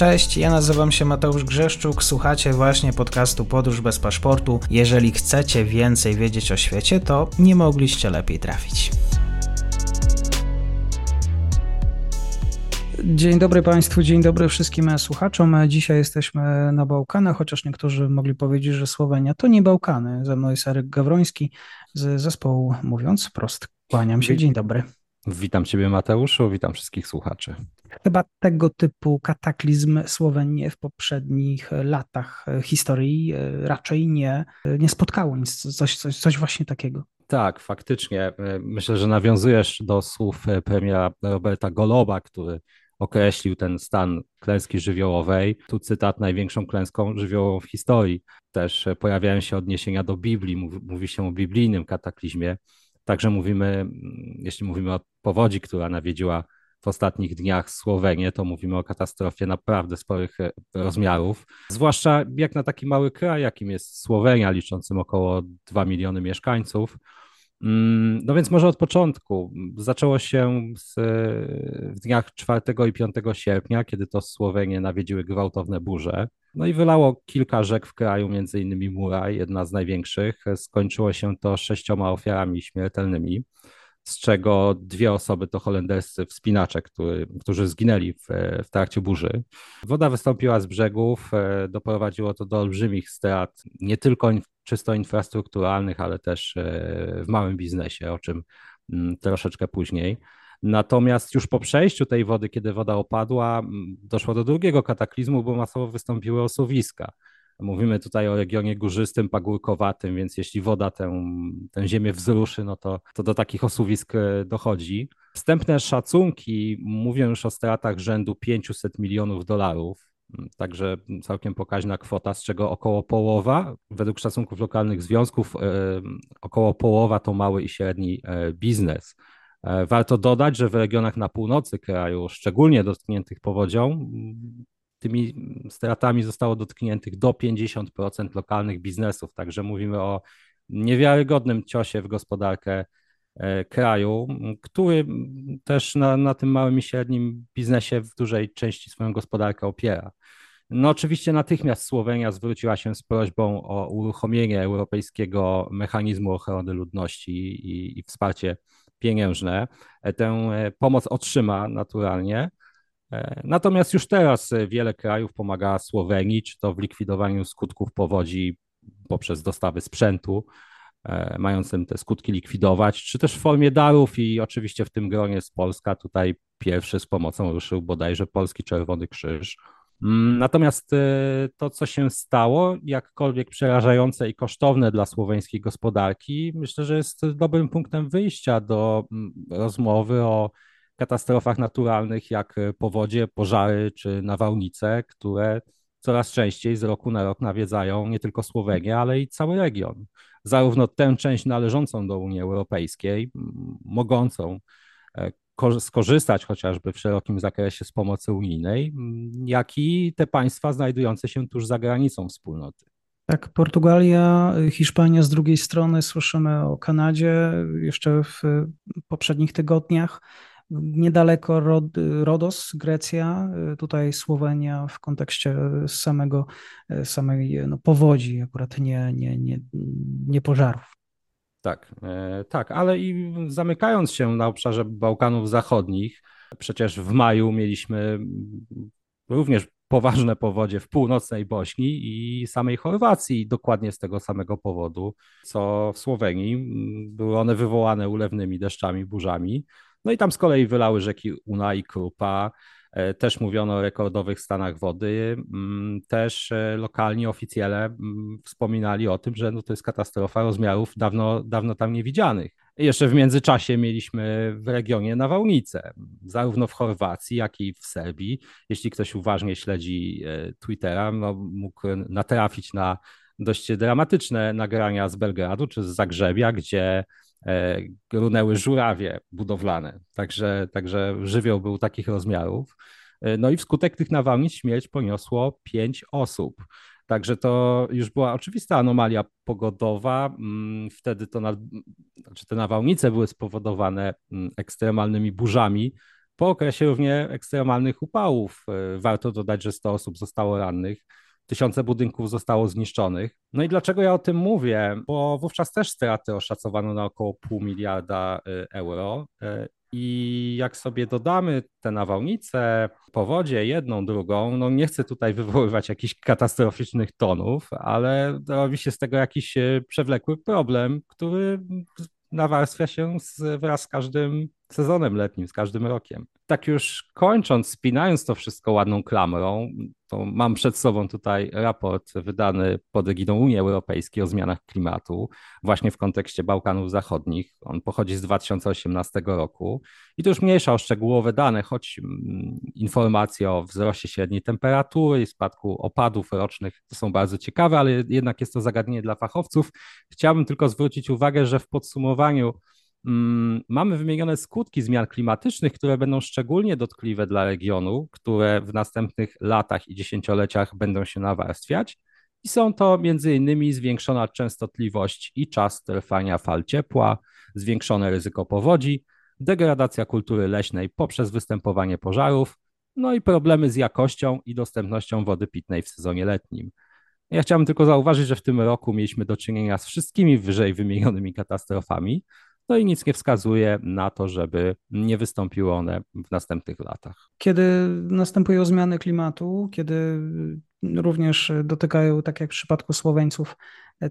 Cześć, ja nazywam się Mateusz Grzeszczuk, słuchacie właśnie podcastu Podróż bez paszportu. Jeżeli chcecie więcej wiedzieć o świecie, to nie mogliście lepiej trafić. Dzień dobry Państwu, dzień dobry wszystkim słuchaczom. Dzisiaj jesteśmy na Bałkanach, chociaż niektórzy mogli powiedzieć, że Słowenia to nie Bałkany. Ze mną jest Arek Gawroński z zespołu Mówiąc Wprost. Kłaniam się, dzień dobry. Witam Ciebie Mateuszu, witam wszystkich słuchaczy. Chyba tego typu kataklizm Słowenię w poprzednich latach historii raczej nie, nie spotkało nic, coś, coś, coś właśnie takiego. Tak, faktycznie. Myślę, że nawiązujesz do słów premiera Roberta Goloba, który określił ten stan klęski żywiołowej. Tu cytat największą klęską żywiołową w historii. Też pojawiają się odniesienia do Biblii, mówi, mówi się o biblijnym kataklizmie. Także mówimy, jeśli mówimy o powodzi, która nawiedziła w ostatnich dniach Słowenię, to mówimy o katastrofie naprawdę sporych e, rozmiarów. Zwłaszcza jak na taki mały kraj, jakim jest Słowenia, liczącym około 2 miliony mieszkańców. Mm, no więc może od początku. Zaczęło się z, w dniach 4 i 5 sierpnia, kiedy to Słowenię nawiedziły gwałtowne burze. No i wylało kilka rzek w kraju, między innymi Muraj, jedna z największych. Skończyło się to sześcioma ofiarami śmiertelnymi, z czego dwie osoby to holenderscy wspinacze, który, którzy zginęli w, w trakcie burzy. Woda wystąpiła z brzegów, e, doprowadziło to do olbrzymich strat, nie tylko czysto infrastrukturalnych, ale też e, w małym biznesie, o czym mm, troszeczkę później. Natomiast już po przejściu tej wody, kiedy woda opadła, doszło do drugiego kataklizmu, bo masowo wystąpiły osuwiska. Mówimy tutaj o regionie górzystym, pagórkowatym, więc jeśli woda tę, tę ziemię wzruszy, no to, to do takich osuwisk e, dochodzi. Wstępne szacunki mówią już o stratach rzędu 500 milionów dolarów. Także całkiem pokaźna kwota, z czego około połowa, według szacunków lokalnych związków, e, około połowa to mały i średni e, biznes. E, warto dodać, że w regionach na północy kraju, szczególnie dotkniętych powodzią, tymi stratami zostało dotkniętych do 50% lokalnych biznesów. Także mówimy o niewiarygodnym ciosie w gospodarkę E, kraju, który też na, na tym małym i średnim biznesie w dużej części swoją gospodarkę opiera. No oczywiście natychmiast Słowenia zwróciła się z prośbą o uruchomienie europejskiego mechanizmu ochrony ludności i, i wsparcie pieniężne. E, tę e, pomoc otrzyma naturalnie. Natomiast już teraz wiele krajów pomaga Słowenii, czy to w likwidowaniu skutków powodzi poprzez dostawy sprzętu, E, mającym te skutki likwidować, czy też w formie darów i oczywiście w tym gronie jest Polska. Tutaj pierwszy z pomocą ruszył bodajże Polski Czerwony Krzyż. Mm, natomiast e, to, co się stało, jakkolwiek przerażające i kosztowne dla słoweńskiej gospodarki, myślę, że jest dobrym punktem wyjścia do mm, rozmowy o katastrofach naturalnych, jak powodzie, pożary czy nawałnice, które coraz częściej z roku na rok nawiedzają nie tylko Słowenię, ale i cały region. Zarówno tę część należącą do Unii Europejskiej, mogącą e, skorzystać chociażby w szerokim zakresie z pomocy unijnej, jak i te państwa znajdujące się tuż za granicą wspólnoty. Tak, Portugalia, Hiszpania z drugiej strony, słyszymy o Kanadzie jeszcze w poprzednich tygodniach. Niedaleko Rod, Rodos, Grecja, tutaj Słowenia w kontekście samego, samej no, powodzi, akurat nie, nie, nie, nie pożarów. Tak, e, tak, ale i zamykając się na obszarze Bałkanów Zachodnich, przecież w maju mieliśmy również poważne powodzie w północnej Bośni i samej Chorwacji, dokładnie z tego samego powodu, co w Słowenii. Były one wywołane ulewnymi deszczami, burzami. No i tam z kolei wylały rzeki Una i Krupa. E, też mówiono o rekordowych stanach wody. Mm, też e, lokalni oficjele mm, wspominali o tym, że no to jest katastrofa rozmiarów dawno, dawno tam niewidzianych. Jeszcze w międzyczasie mieliśmy w regionie nawałnice, zarówno w Chorwacji, jak i w Serbii. Jeśli ktoś uważnie śledzi e, Twittera, no, mógł natrafić na dość dramatyczne nagrania z Belgradu czy z Zagrzebia, gdzie runęły żurawie budowlane. Także, także żywioł był takich rozmiarów. E, no i wskutek tych nawałnic śmierć poniosło pięć osób. Także to już była oczywista anomalia pogodowa. Mm, wtedy to, nad, znaczy te nawałnice były spowodowane mm, ekstremalnymi burzami, po okresie równie ekstremalnych upałów. Warto dodać, że 100 osób zostało rannych tysiące budynków zostało zniszczonych. No i dlaczego ja o tym mówię? Bo wówczas też straty oszacowano na około pół miliarda euro. I jak sobie dodamy te nawałnice, powodzie, jedną, drugą, no nie chcę tutaj wywoływać jakichś katastroficznych tonów, ale robi się z tego jakiś e, przewlekły problem, który nawarstwia się z, wraz z każdym sezonem letnim, z każdym rokiem. Tak już kończąc, spinając to wszystko ładną klamrą, to mam przed sobą tutaj raport wydany pod egidą Unii Europejskiej o zmianach klimatu, właśnie w kontekście Bałkanów Zachodnich. On pochodzi z 2018 roku i to już mniejsza o szczegółowe dane, choć mm, informacje o wzroście średniej temperatury i spadku opadów rocznych to są bardzo ciekawe, ale jednak jest to zagadnienie dla fachowców. Chciałbym tylko zwrócić uwagę, że w podsumowaniu mamy wymienione skutki zmian klimatycznych, które będą szczególnie dotkliwe dla regionu, które w następnych latach i dziesięcioleciach będą się nawarstwiać. I są to m.in. zwiększona częstotliwość i czas trwania fal ciepła, zwiększone ryzyko powodzi, degradacja kultury leśnej poprzez występowanie pożarów, no i problemy z jakością i dostępnością wody pitnej w sezonie letnim. Ja chciałbym tylko zauważyć, że w tym roku mieliśmy do czynienia z wszystkimi wyżej wymienionymi katastrofami, no i nic nie wskazuje na to, żeby nie wystąpiły one w następnych latach. Kiedy następują zmiany klimatu, kiedy również dotykają, tak jak w przypadku Słoweńców,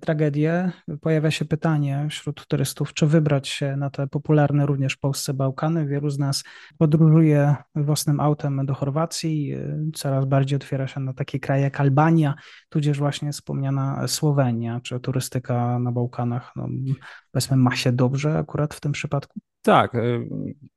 tragedię, pojawia się pytanie wśród turystów, czy wybrać się na te popularne również w Polsce Bałkany. Wielu z nas podróżuje własnym autem do Chorwacji, coraz bardziej otwiera się na takie kraje jak Albania, tudzież właśnie wspomniana Słowenia, czy turystyka na Bałkanach, no, powiedzmy, ma się dobrze akurat w tym przypadku? Tak, y,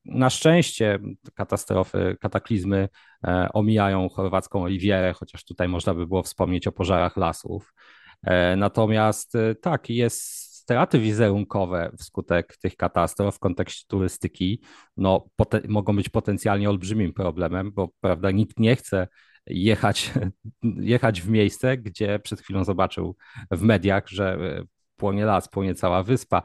na szczęście katastrofy, kataklizmy e, omijają chorwacką Rivierę, chociaż tutaj można by było wspomnieć o pożarach lasów. E, natomiast e, tak, jest straty wizerunkowe wskutek tych katastrof w kontekście turystyki no, mogą być potencjalnie olbrzymim problemem, bo prawda, nikt nie chce jechać, jechać w miejsce, gdzie przed chwilą zobaczył w mediach, że płonie las, płonie cała wyspa.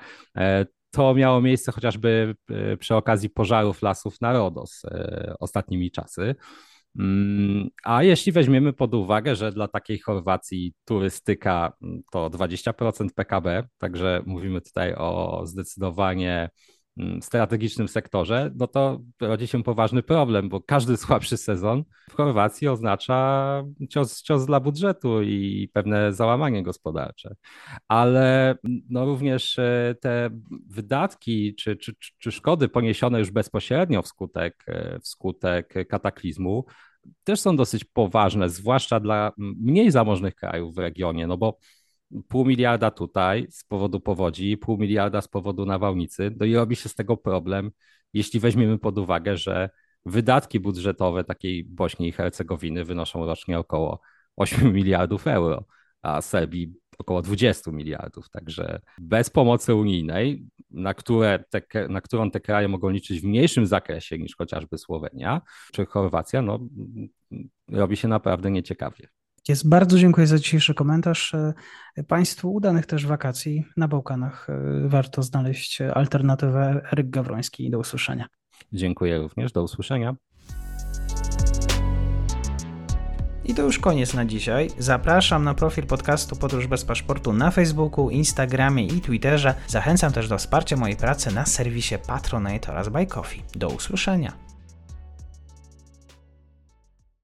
To miało miejsce chociażby e, przy okazji pożarów lasów na Rodos e, ostatnimi czasy. Mm, a jeśli weźmiemy pod uwagę, że dla takiej Chorwacji turystyka mm, to 20% PKB, także mówimy tutaj o zdecydowanie strategicznym sektorze, no to rodzi się poważny problem, bo każdy słabszy sezon w Chorwacji oznacza cios, cios dla budżetu i pewne załamanie gospodarcze. Ale no również e, te wydatki czy, czy, czy szkody poniesione już bezpośrednio wskutek, e, wskutek kataklizmu też są dosyć poważne, zwłaszcza dla mniej zamożnych krajów w regionie, no bo pół miliarda tutaj z powodu powodzi, pół miliarda z powodu nawałnicy, no i robi się z tego problem, jeśli weźmiemy pod uwagę, że wydatki budżetowe takiej Bośni i Hercegowiny wynoszą rocznie około 8 miliardów euro, a Serbii około 20 miliardów. Także bez pomocy unijnej, na, które te, na którą te kraje mogą liczyć w mniejszym zakresie niż chociażby Słowenia czy Chorwacja, no, robi się naprawdę nieciekawie. Jest bardzo dziękuję za dzisiejszy komentarz. E, państwu udanych też wakacji na Bałkanach. E, warto znaleźć alternatywę. Eryk Gawroński. Do usłyszenia. Dziękuję również. Do usłyszenia. I to już koniec na dzisiaj. Zapraszam na profil podcastu Podróż bez paszportu na Facebooku, Instagramie i Twitterze. Zachęcam też do wsparcia mojej pracy na serwisie Patronite oraz Buy Coffee. Do usłyszenia.